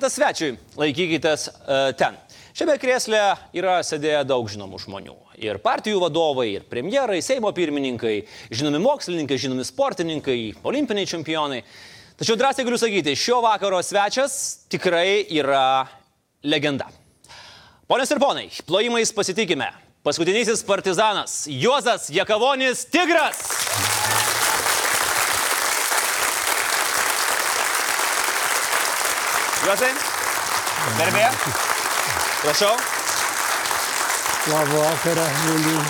metas svečiui, laikykitės uh, ten. Šiame krėsle yra sėdėję daug žinomų žmonių. Ir partijų vadovai, ir premjerai, Seimo pirmininkai, žinomi mokslininkai, žinomi sportininkai, olimpiniai čempionai. Tačiau drąsiai galiu sakyti, šio vakaro svečias tikrai yra legenda. Ponios ir ponai, plojimais pasitikime. Paskutinysis partizanas Juozas Jakavonis Tigras. Prašau. Labą vakarą, myliu.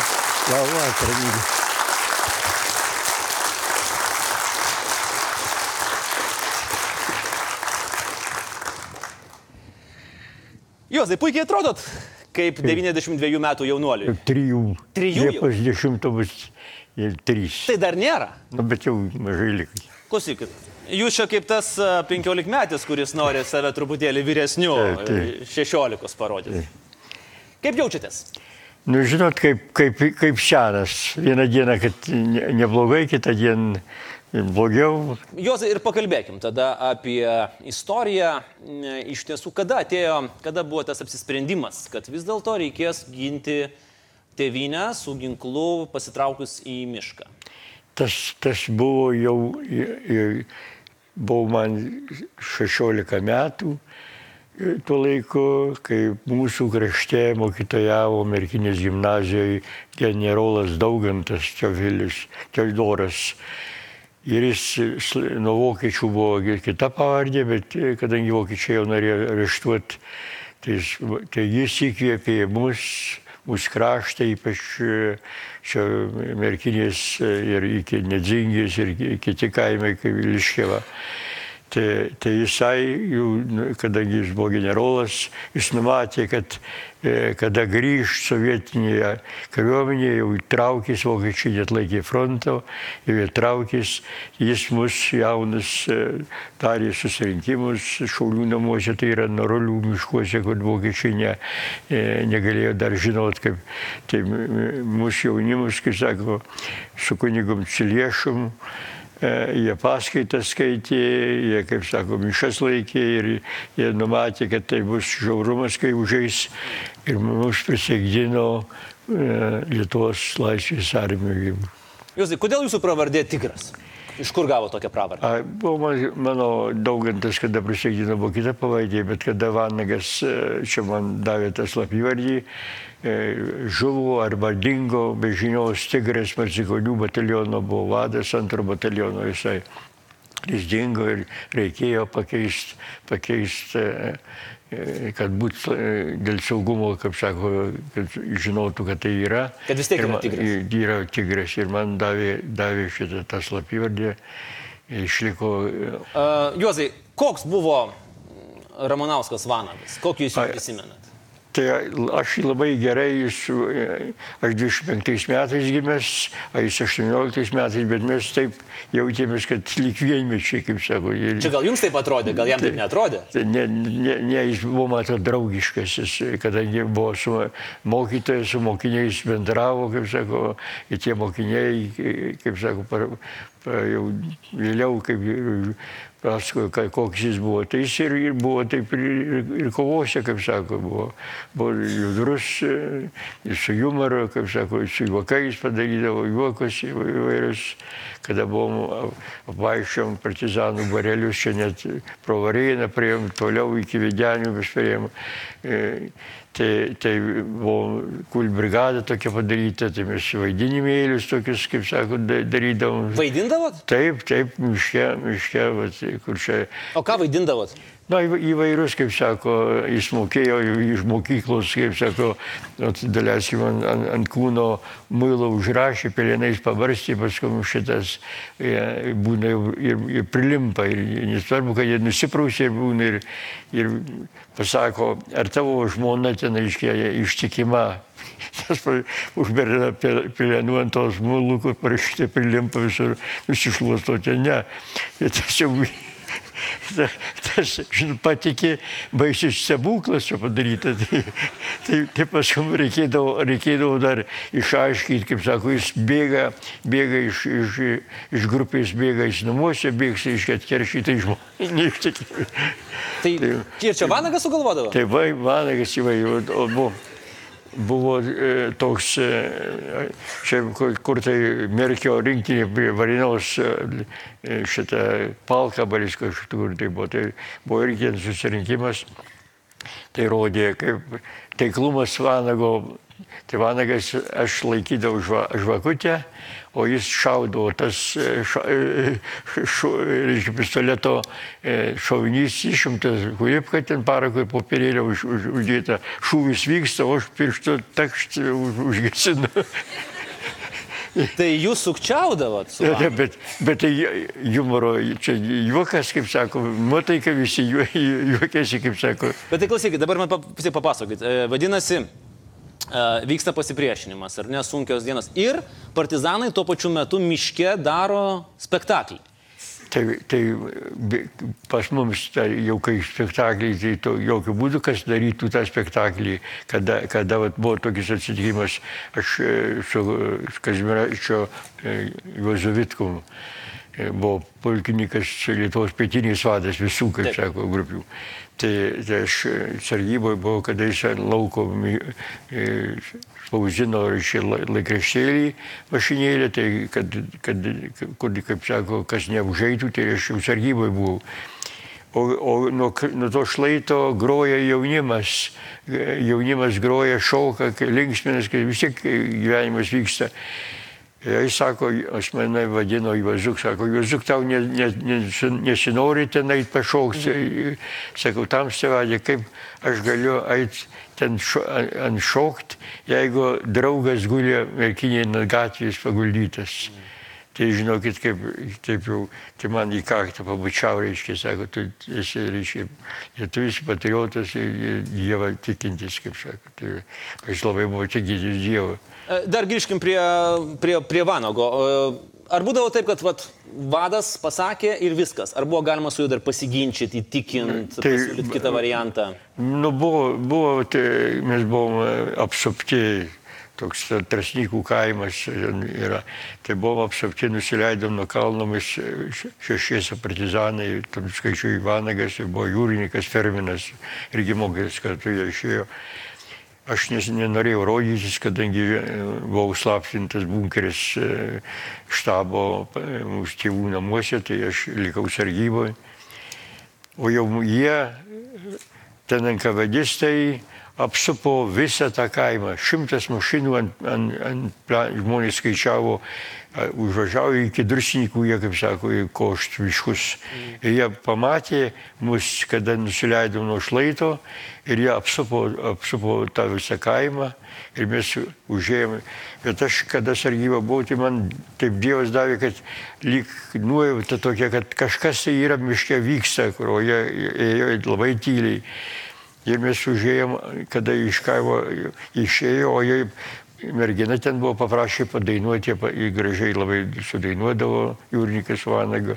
Labą vakarą, myliu. Juozai, puikiai atrodot, kaip 92 metų jaunuoliui. Trijų. Trijų? Liepos dešimto bus ir trys. Tai dar nėra. Nu, bet jau mažai likai. Klausykit, jūs čia kaip tas 15 metis, kuris nori save truputėlį vyresniu, Taip, taip. 16 parodyti. Kaip jaučiatės? Nu, žinot, kaip, kaip, kaip senas. Vieną dieną, kad ne, neblogai, kitą dieną blogiau. Juozai, ir pakalbėkim tada apie istoriją. Iš tiesų, kada atėjo, kada buvo tas apsisprendimas, kad vis dėlto reikės ginti tėvynę su ginklu pasitraukus į mišką. Tas, tas buvo jau, i- i- buvo man 16 metų e, tuo laiku, kai mūsų krašte mokytojavo Merkinės gimnazijoje generolas Daugantas Čiovilis, Čiovidoras. Ir jis nuo vokiečių buvo kita pavardė, bet e, kadangi vokiečiai jau norėjo areštuoti, tai, tai jis įkvėpė mus, mūsų kraštą, ypač e, čia Merkinės e, ir iki Nedzingės ir ki- kiti kaimai, kaip Liškėva. Tai, tai jisai, jau, nu, kadangi jis buvo generolas, jis numatė, kad e, kada grįž sovietinėje kariuomenėje, jau traukės, vokiečiai net laikė fronto, jau jie traukės, jis mus jaunus e, darė susirinkimus Šaulių namuose, tai yra Norolių miškuose, kur vokiečiai ne, e, negalėjo dar žinot, kaip tai mūsų jaunimus, kaip sako, su kunigom Ciliešum. E, Jie paskaitas skaitė, jie, kaip sako, mišas laikė ir jie numatė, kad tai bus žiaurumas, kai užeis ir mus prisigdino e, Lietuvos laisvės armijoje. Juozai, kodėl jūsų pravardė Tigras? Iš kur gavo tokią pravardę? A, Buvo man- mano daugantas, kada prisigdino, buvo kita pavardė, bet kada Vanagas e, čia man davė tą slapyvardį, e, žuvo arba dingo be žinios Tigras Marcikonių bataliono buvo vadas, antro bataliono jisai. Jis dingo ir reikėjo pakeisti, pakeist, e, kad būtų e, dėl saugumo, kaip sako, kad žinotų, kad tai yra. Kad vis tiek Ir yra tigras. Yra tigras ir man davė, davė šitą tą slapyvardę. Išliko e, Uh, Juozai, koks buvo Ramonauskas Vanagas? Kokį jūs jį Ai. Tai aš jį labai gerai, jis, e, aš 25 metais gimęs, o jis 18 metais, bet mes taip jautėmės, kad lyg vienmečiai, kaip sako. Ir, Čia gal jums taip atrodė, gal jam taip netrodė? Tai Ne, ne, ne, jis buvo, mato, draugiškas, jis, kadangi buvo su mokytojais, su mokiniais bendravo, kaip sako, ir tie mokiniai, kaip sako, jau vėliau, kaip ir pasakojo, ka- koks jis buvo. Tai jis ir, ir buvo taip ir, ir, ir kovose, kaip sako, buvo, buvo judrus, e, ir su humoru, kaip sako, su juokais padarydavo juokus įvairius, kada buvom apvaiščiom partizanų barelius, čia net pro Varėną priejom, toliau iki Videnių vis priejom. E, Tai, tai buvo kul brigada tokia padaryta, tai mes vaidinimėlius tokius, kaip sako, da- darydavom. Vaidindavot? Taip, taip, miške, miške, vat, kur čia. O ką vaidindavot? Na, įva- įvairius, kaip sako, jis mokėjo iš mokyklos, kaip sako, daleiskim, ant, ant, ant kūno muilo užrašė, pelenais pabarstė, paskui šitas e, būna ir, ir prilimpa. Ir nesvarbu, kad jie nusiprausė ir būna ir, ir pasako, ar tavo žmona ten aiškiai ištikima. Tas užberina pelenų ant tos mulų, kur parašyta prilimpa visur, nusišluosto ten ne. Ir tas jau ta- tas, žinot, patikė baisius stebuklas čia padaryta. Tai, tai, tai paskui reikėdavo, reikėdavo dar išaiškinti, kaip sako, jis bėga, bėga iš, iš, iš grupės, bėga iš namuose, bėgs iš atkeršytai žmonės. neištikimi. Tai ir čia Vanagas sugalvodavo? Tai vai, vanagas įvai, o o buvo, buvo e, toks, e, čia kur, tai Merkio rinktinė prie Varinos e, šitą palką balisko kur tai buvo. Tai buvo irgi susirinkimas, tai rodė kaip taiklumas Vanago. Tai Vanagas aš laikydavau žva, žvakutę, o jis šaudavo tas e, ša, e, šu, reiškia, pistoleto e, šovinys išimtas, kuripka ten parakui popierėlė už, už, uždėta, šūvis vyksta, o aš pirštu takšt už, užgesinu. Tai jūs sukčiaudavot su Ja, bet, bet tai humoro, čia juokas, kaip sako, nuotaika visi juo- juokiasi, kaip sako. Bet tai klausykit, dabar man papasakokit. Vadinasi, vyksta pasipriešinimas, ar ne, sunkios dienos. Ir partizanai tuo pačiu metu miške daro spektaklį. Tai, tai pas mums tai jau kai spektakliai, tai to, jokių būdų, kas darytų tą spektaklį, kada, kada vat, buvo tokis atsitikimas, aš e, su Kazmiraičio Juozovitkum buvo pulkininkas Lietuvos pietinis vadas visų, kaip Taip. sako, grupių. Tai, tai aš e, sargyboje buvau, kada jis lauko e, spausdino laikraštėlį mašinėlę, tai kad, kad, kad, kaip sako, kas neužeitų, tai aš jau sargyboje buvau. O, o nuo, nuo to šlaito groja jaunimas, e, jaunimas groja, šauka, linksminas, kai vis tiek e, gyvenimas vyksta. Jis sako, aš mane vadino Juozuk, sako, Juozuk, tau ne, ne, ne, nesinori ten eit pašaukti. Sakau, tam stevadė, kaip aš galiu eit ten šo, ant šokt, jeigu draugas guli merkinėje ant gatvės paguldytas. Tai žinokit, kaip, taip jau, tai man į kaktą pabučiau, reiškia, sako, tu esi, reiškia, lietuvis patriotas ir Dievą tikintis, kaip sako. Tai aš labai buvau tikintis Dievą. E, Dar grįžkim prie, prie, prie Vanago. E, Ar būdavo taip, kad vat, vadas pasakė ir viskas? Ar buvo galima su juo dar pasiginčyti, įtikinti, Tai- kitą variantą? Nu, buvo, buvo tai mes buvome apsupti, toks Trasnykų kaimas yra. Tai buvom apsupti, nusileidom nuo kalno, mes še- šešiese partizanai, tam skaičiu Ivanagas, ir buvo jūrininkas Ferminas, irgi mokytis kartu jie išėjo. Aš nenorėjau rodytis, kadangi e, buvau slaptintas bunkeris e, štabo e, mūsų tėvų namuose, tai aš likau sargyboje. O jau jie, ten NKVDistai, apsupo visą tą kaimą. Šimtas mašinų ant, ant, ant žmonės skaičiavo, užvažiavo iki drursininkų, jie, kaip sako, į košt miškus. Ir jie pamatė mus, kada nusileidom nuo šlaito ir jie apsupo, apsupo tą visą kaimą ir mes užėjome. Bet aš, kada sargyba buvau, tai man taip Dievas davė, kad lyg nuojauta tokia, kad kažkas tai yra miške vyksta, kur jie ėjo labai tyliai. Ir mes užėjom, kada iš kaimo išėjo, o jie mergina ten buvo paprašė padainuoti, jie gražiai labai sudainuodavo, jūrininkas Vanago.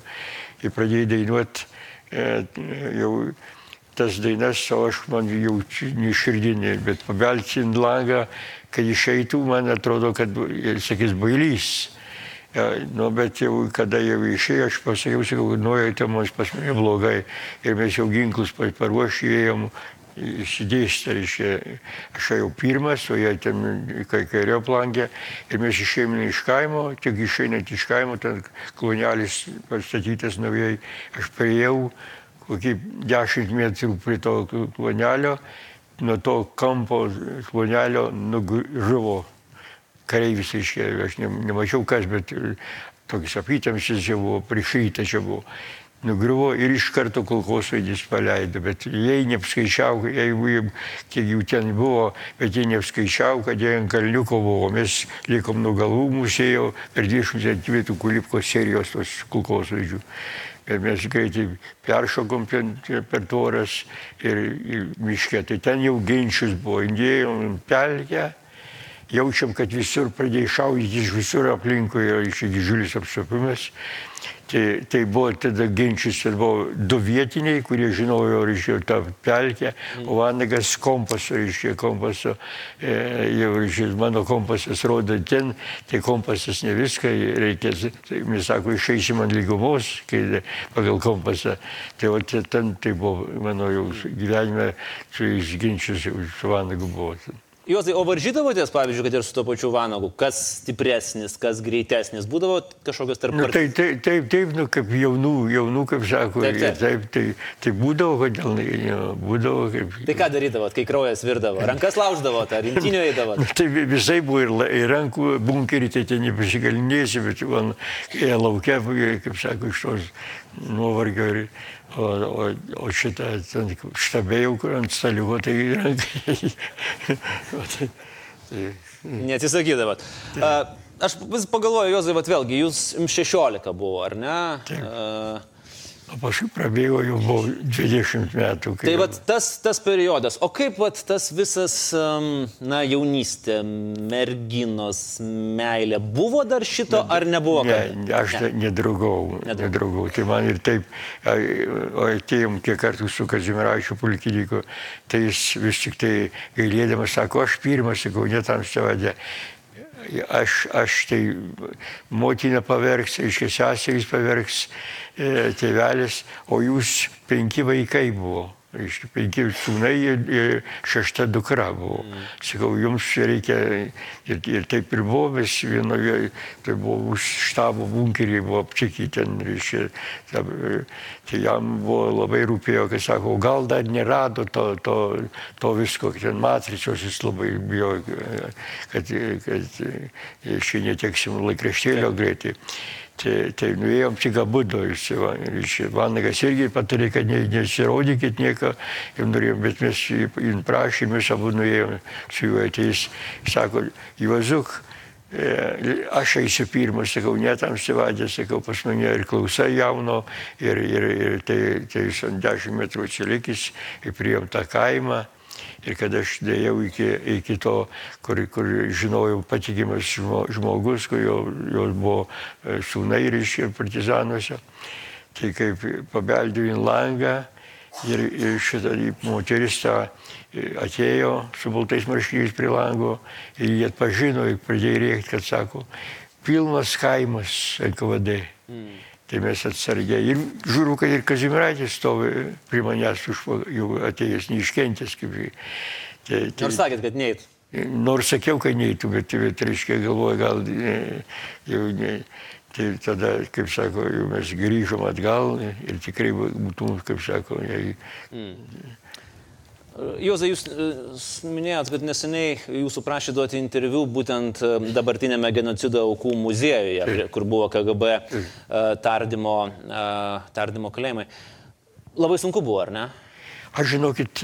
Ir pradėjo dainuoti e, jau tas dainas, o aš man jaučiu neširdinį, bet pabelti ant langą, kai išeitų, man atrodo, kad sakys bailys. Ja, nu, bet jau, kada jau išėjo, aš pasakiau, sakau, nuėjote mums pas mane blogai ir mes jau ginklus pa- paruošėjom, įsidėstę, reiškia, aš jau pirmas, o jie ten kai kairio plankė ir mes išėjome iš kaimo, tik išeinant iš kaimo, ten klonelis pastatytas naujai, aš priejau kokį 10 metrų prie to klonelio, nuo to kampo klonelio nužuvo kareivis, reiškia, aš ne, nemačiau kas, bet toks apytamsis čia buvo, prišyta čia buvo. Nugriuvo ir iš karto kulkosvaidis paleido, bet jie neapskaičiavo, jeigu jie, kiek jų ten buvo, bet jie neapskaičiavo, kad jie ant kalniuko buvo. Mes likom nuo galvų, mūsų ėjo per 20 cm kulipko serijos tos kulkosvaidžių. Ir mes greitai peršokom per, per tvoras ir, ir miške. Tai ten jau ginčius buvo, indėjom pelkę jaučiam, kad visur pradėjo šaudyti iš visur aplinkui, yra iš didžiulis apsupimas. Tai, tai buvo tada ginčys ir buvo du vietiniai, kurie žinojo, reiškia, tą pelkę, o Vanagas kompaso, reiškia, kompaso, e, jau, reiškia, mano kompasas rodo ten, tai kompasas ne viską, reikės, tai mes sako, išeisim ant lygumos, kai pagal kompasą. Tai o ten tai buvo, mano jau gyvenime, su jais ginčius su Vanagu buvo. Juozai, o varžydavotės, pavyzdžiui, kad ir su to pačiu Vanagu, kas stipresnis, kas greitesnis, būdavo kažkokios tarp... Nu, tai taip, taip, taip, nu, kaip jaunų, jaunų, kaip sako, Taip, taip. taip, tai, tai būdavo, kodėl, jo, būdavo kaip... Tai ką darydavot, kai kraujas virdavo? Rankas lauždavot, ar rinkinio įdavot? Nu, tai vi- visai buvo ir, ir rankų bunkerį, tai ten nepasigalinėsi, bet man jie laukia, kaip sako, iš tos nuovargio. Ir, o, o, o šitą ten štabėjau, kur ant staliuko, tai rankai. O tai, Neatsisakydavot. A, Aš vis pagalvoju, Jozai, vat vėlgi, jūs jums 16 buvo, ar ne? Taip. A, o paskui prabėgo jau buvo 20 metų. kai Tai vat tas, tas periodas, o kaip vat tas visas, na, jaunystė, merginos, meilė, buvo dar šito ar nebuvo? Ne, kad- ne, aš ne. nedraugau, Nedraugau. nedraugau. Tai man ir taip, ai, o atėjom kiek kartų su Kazimirašiu pulkininku, tai jis vis tik tai gailėdamas sako, aš pirmas, sakau, netam savadė. Aš, aš tai motina paverks, aiškiai seserys paverks, e, tėvelis, o jūs penki vaikai buvo. Reiškia, penki sūnai ir, ir šešta dukra buvo. Sakau, jums reikia, ir, ir taip ir buvo, mes vienoje, tai buvo už štabo bunkerį, buvo apčekį ten, reiškia, ta, tai jam buvo labai rūpėjo, kad sako, gal dar nerado to, to, to visko, ten matricos jis labai bijo, kad, kad šiandien neteksim laikraštėlio greitai. Tai, tai nuėjom tik abu du, Vanagas irgi patarė, kad ne, nesirodykit nieko, ir norėjom, bet mes jį prašėm, mes abu nuėjom su juo ateis, sako, Juozuk, e, aš eisiu pirmas, sakau, netam sivadė, sakau, pas mane ir klausa jauno, ir, ir, ir tai, tai jis ant dešimt metrų atsilikęs, ir priėm tą kaimą. Ir kad aš dėjau iki, iki to, kur, kur žinojau patikimas žmo- žmogus, kur jo, jo buvo e, sūnai reiškia partizanuose, tai kaip pabeldėjau į langą ir, ir šitą moteris tą e, atėjo su baltais marškiniais prie lango ir jie atpažino ir pradėjo rėkti, kad sako, pilnas kaimas NKVD. Mm. Tai mes atsargiai. Ir žiūriu, kad ir Kazimiratis stovi prie manęs už, jau atėjęs, neiškentęs kaip. Tai, tai, Nors sakėt, kad neit. Nors sakiau, kad neįtų, bet, bet reiškia, galvoju, gal e, jau ne. Tai tada, kaip sako, mes grįžom atgal ir tikrai būtum, kaip sako, jei, Juozai, jūs e, minėjot, kad neseniai jūsų prašė duoti interviu būtent e, dabartinėme genocido aukų muziejuje, kur buvo KGB e, tardymo, tardymo kalėjimai. Labai sunku buvo, ar ne? Aš žinokit,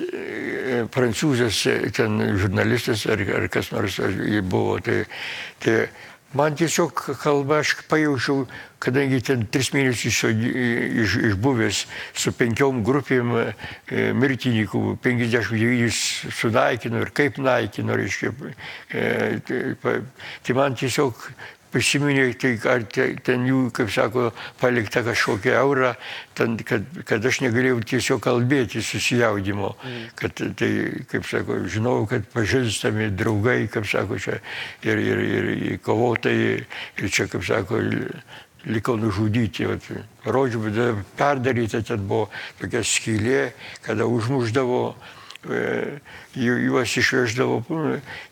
prancūzas, e, ten žurnalistas ar, ar kas nors buvo, tai, tai man tiesiog kalba, aš pajaučiau, kadangi ten tris mėnesius iš, išbuvęs su penkiom grupėm e, mirtininkų, 59 sunaikino ir kaip naikino, reiškia, e, tai, tai man tiesiog prisiminė, tai ar te- ten jų, kaip sako, palikta kažkokia aura, ten, kad, kad aš negalėjau tiesiog kalbėti susijaudimo, mm. kad tai, kaip sako, žinau, kad pažįstami draugai, kaip sako, čia ir, ir, ir, ir kovotojai, ir čia, kaip sako, likau nužudyti. Vat, Rodžiu, bet perdaryta ten buvo tokia skylė, kada užmuždavo juos išveždavo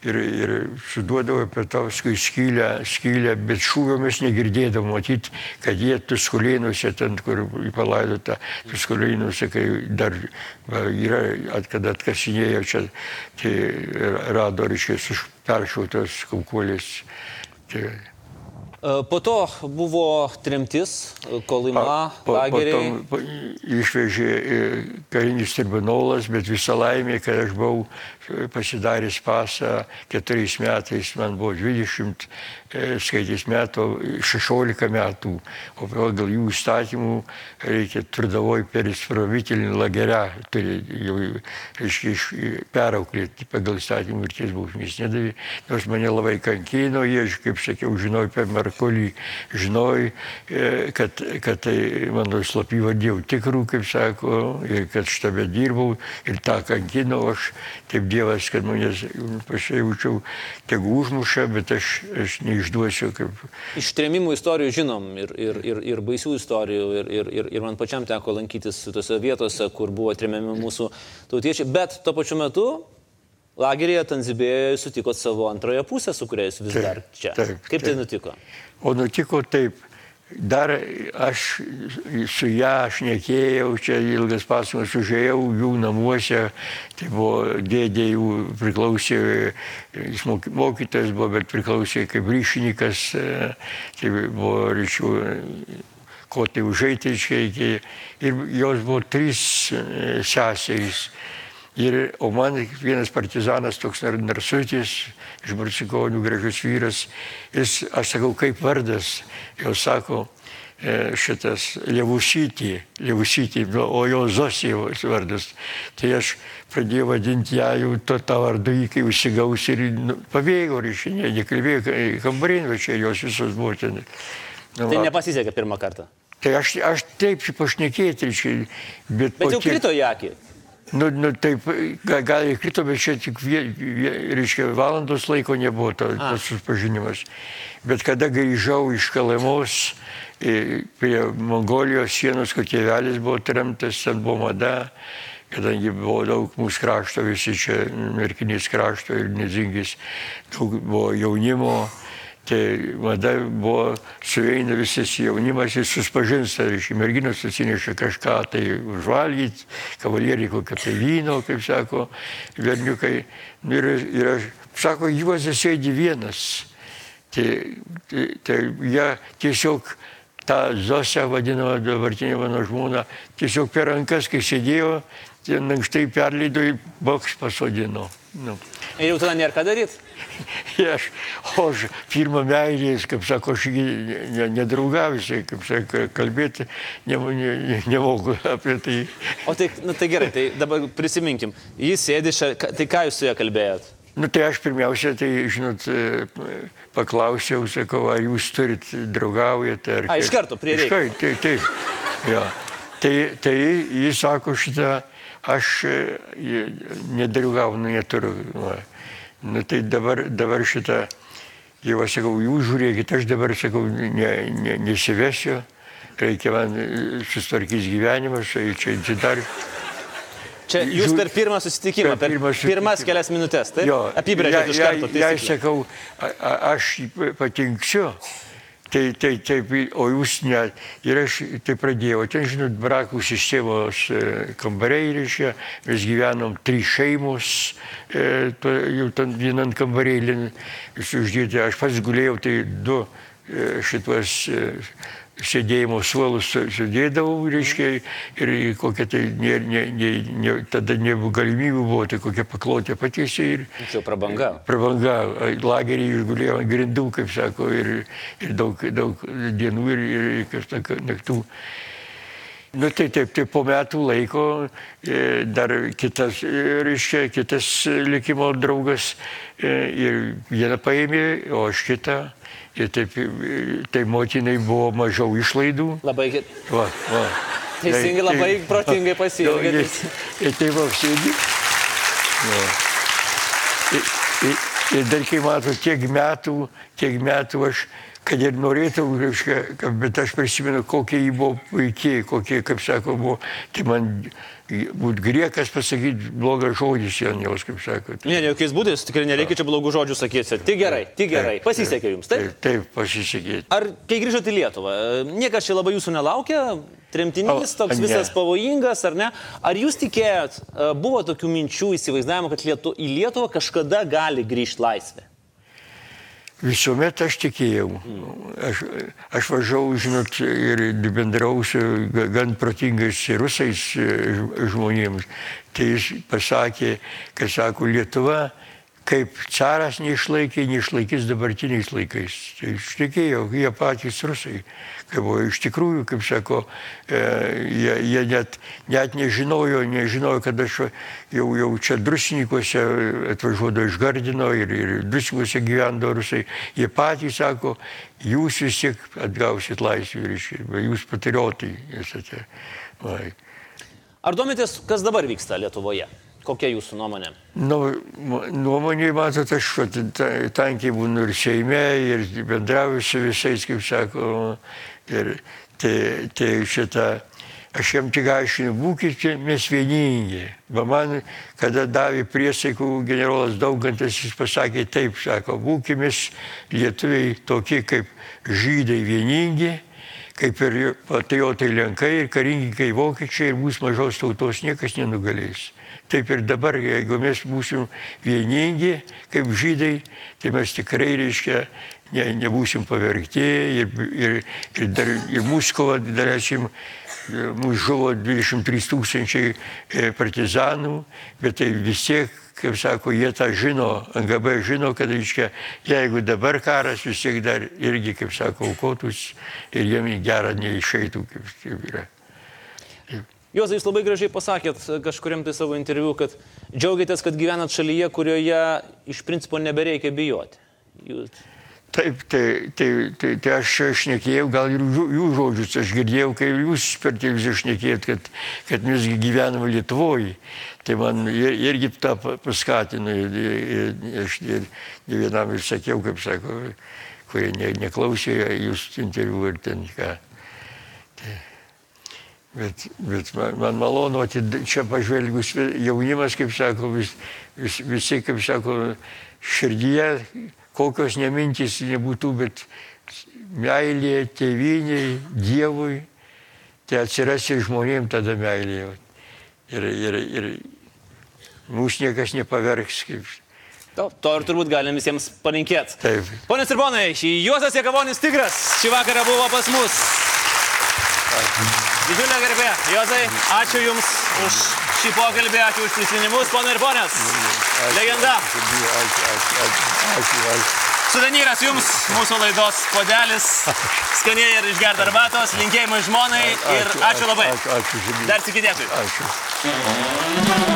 ir, ir suduodavo paskui skylę, skylę, bet šūvio mes negirdėdavom, matyti, kad jie tuskulėnuose, ten, kur palaidota, tuskulėnuose, kai dar va, yra, at, kad atkasinėjo čia, tai rado, reiškia, peršautos kaukolės. Tai, E, Po to buvo tremtis, e, Kolima, lageriai. po, išvežė e, karinis tribunolas, bet visą laimę, kad aš buvau e, pasidaręs pasą keturiais metais, man buvo 20 e, skaitys metų, 16 metų, o pagal jų įstatymų reikia turdavoj per įspravitelinį lagerę, turi jau reiškia, iš- perauklėti pagal įstatymų mirties bausmės. Nedavė, nors mane labai kankino, jie, kaip sakiau, žinojo per Markolį, žinojai, e, kad, kad tai mano slapyvardį jau tikrų, kaip sako, ir kad štabe dirbau ir tą kankinau, aš taip Dievas, kad manęs pasijaučiau, tegu užmuša, bet aš, aš neišduosiu kaip... Iš trėmimų istorijų žinom ir, ir, ir, ir baisių istorijų, ir, ir, ir, ir man pačiam teko lankytis tose vietose, kur buvo trėmiami mūsų tautiečiai, bet tuo pačiu metu lageryje Tanzibėje sutikot savo antrąją pusę, su kuria jūs vis Taip, dar čia. taip, Kaip tai taip. nutiko? O nutiko taip. Dar aš su ją aš nekėjau, čia ilgas pasakojimas, užėjau jų namuose, tai buvo dėdė jų priklausė, jis moky- mokytojas buvo, bet priklausė kaip ryšininkas, e, tai buvo ryšių, ko tai užeiti reikia. Ir jos buvo trys e, seserys. Ir, o man vienas partizanas, toks nar- narsutis, iš Barsikonių, gražus vyras, jis, aš sakau, kaip vardas, jau sako, e, šitas Levusytį, Levusytį, nu, o jo Zosijos vardas. Tai aš pradėjau vadinti ją jau to tą vardą, kai užsigaus ir nu, pabėgo, reiškia, nekalbėjo, kambarin, va čia jos visos buvo ten. Nu, Tai nepasisekė pirmą kartą. Tai aš, aš taip pašnekėti, reiškia, bet... Bet jau kiek- krito į akį. Nu, nu taip, ga- gal ir krito, bet čia tik, vie, vie, reiškia, valandos laiko nebuvo to, tas susipažinimas. Bet kada grįžau iš Kalamos e, prie Mongolijos sienos, kur tėvelis buvo tremtas, ten buvo mada, kadangi buvo daug mūsų krašto, visi čia merkinės krašto ir nezingis, daug buvo jaunimo. Tai mada buvo, suveina visas jaunimas ir suspažinsta, reiškia, merginos atsineša kažką tai užvalgyti, kavalieriai kokią tai vyno, kaip sako, verniukai. Nu, Ir, ir aš, sako, Juozas sėdi vienas. Tai, tai, tai jie tiesiog tą Zosę vadinamą dabartinę mano žmoną, tiesiog per rankas, kai sėdėjo, ten ankštai perleido ir boks pasodino. Nu. Ir jau tada nėra ką daryti. Aš, o aš pirmą meilės, kaip sako, aš nedraugavusiai, kaip sako, kalbėti ne, ne, ne, nemoku apie tai. O tai, nu, tai gerai, tai dabar prisiminkim. Jis sėdi čia, tai ką jūs su juo kalbėjot? Nu tai aš pirmiausia, tai, žinot, paklausiau, sakau, ar jūs turit draugaujate. Ar A, iš karto, prie karto, taip, taip. Ja. Tai, tai jis sako šitą, aš e, nedraugauju, nu, neturiu. Va. Nu tai dabar, dabar šitą, jau aš sakau, jūs žiūrėkit, aš dabar sakau, ne, ne, nesivesiu, reikia man e, susitvarkyti gyvenimas, tai čia dar. Čia jūs per pirmą susitikimą, per pirmą pirmas susitikimą. kelias minutės, taip? Jo, Apibrėžėt iš karto. Jei taisykles. sakau, a, a, aš patinksiu, tai, tai taip, o jūs ne. Ir aš tai pradėjau. Ten, žinot, brakų sistemos e, kambariai reiškia, mes gyvenom trys šeimos, e, to, jau ten vienam kambarėlį uždėti. Aš pats gulėjau, tai du e, šituos e, sėdėjimo suolus su- sudėdavau, reiškia, ir kokia tai, ne, ne, ne, ne, tada nebuvo galimybių, buvo tai kokia paklotė patiesiai ir Čia prabanga. prabanga, lagerį išgulėjo ant grindų, kaip sako, ir, ir daug, daug dienų ir, ir kaip sako, naktų. Nu tai taip, tai po metų laiko e, dar kitas, e, reiškia, kitas likimo draugas e, ir vieną paėmė, o aš kitą. Ir taip, tai motinai buvo mažiau išlaidų. Labai ge- Va, va. teisingai, labai protingai pasielgėt. Ir, tai va, sėdi. Ir, ir, ir dar kai matau, tiek metų, tiek metų aš, kad ir norėtų, reiškia, bet aš prisimenu, kokia jį buvo puikiai, kokie, kaip sako, buvo, tai man būt griekas pasakyti blogą žodį ant jos, kaip sako. Ne, ne, jokiais būdais, tikrai nereikia čia blogų žodžių sakyti. Tik gerai, tik gerai. Pasisekė jums, taip? Taip, taip pasisekė. Ar kai grįžote į Lietuvą, niekas čia labai jūsų nelaukia, tremtinys O, toks ne. visas pavojingas, ar ne? Ar jūs tikėjot, buvo tokių minčių, įsivaizdavimo, kad Lietu, į Lietuvą kažkada gali grįžti laisvė? Visuomet aš tikėjau. Aš, aš važiavau, žinot, ir bendrau su ga- gan protingais rusais e, žmonėms. Tai jis pasakė, kad sako, Lietuva kaip caras neišlaikė, neišlaikys dabartiniais laikais. Tai ištikėjo, jie patys rusai. Kaip buvo iš tikrųjų, kaip sako, e, jie, jie net, net nežinojo, nežinojo, kad aš jau, jau čia drusininkuose atvažiuodavo iš Gardino ir, ir drusininkuose gyvendavo rusai. Jie patys sako, jūs vis tiek atgausit laisvę, reiškia, jūs patriotai esate. Vai. Ar domitės, kas dabar vyksta Lietuvoje? Kokia jūsų nuomonė? Nu, nuomonė, matot, aš tankiai būnu ir Seime, ir bendrauju su visais, kaip sako. Ir tai, tai šitą, aš jam tik aiškinu, būkite mes vieningi. Va man, kada davė priesaikų generolas Daugantas, jis pasakė taip, sako, būkime lietuviai tokie kaip žydai vieningi, kaip ir patriotai lenkai ir karingininkai vokiečiai ir mūsų mažos tautos niekas nenugalės. Taip ir dabar, jeigu mes būsim vieningi kaip žydai, tai mes tikrai, reiškia, ne, nebūsim pavergti ir, ir, ir, dar, ir mūsų kova, dalesim, mūsų žuvo 23 tūkstančiai partizanų, bet tai vis tiek, kaip sako, jie tą žino, NGB žino, kad, reiškia, jeigu dabar karas, vis tiek dar irgi, kaip sako, aukotus ir jiem į gerą neišeitų, kaip, kaip yra. Juozai, jūs labai gražiai pasakėt kažkuriam tai savo interviu, kad džiaugiatės, kad gyvenat šalyje, kurioje iš principo nebereikia bijoti. Jūs... Taip, tai, tai, tai, tai aš šnekėjau, gal ir jų, jų žodžius, aš girdėjau, kai jūs per televiziją šnekėjot, kad, kad mes gyvename Lietuvoje. Tai man ir, irgi tą pa- paskatino ir, ir, aš ir, ir vienam ir sakiau, kaip sako, kurie ne, neklausė jūsų interviu ir ten ką. Tai, bet, bet man, man malonu, čia pažvelgus jaunimas, kaip sako, vis, vis, visi, kaip sako, širdyje, kokios nemintys nebūtų, bet meilė tėviniai, Dievui, tai atsiras ir žmonėms tada meilė. Ir, ir, ir mūsų niekas nepavergs, kaip To, to ir turbūt galim visiems palinkėti. taip. Pone ir ponai, šį Juozas Jekavonis Tigras šį vakarą buvo pas mus. Didžiulė garbė. Juozai, ačiū Jums už šį pokalbį, ačiū už prisiminimus, ponai ir ponės. Legenda. Suvenyras Jums, mūsų laidos podelis, skaniai ir išgerti arbatos, linkėjimai žmonai ir ačiū labai. Dar tik dėkui. Ačiū.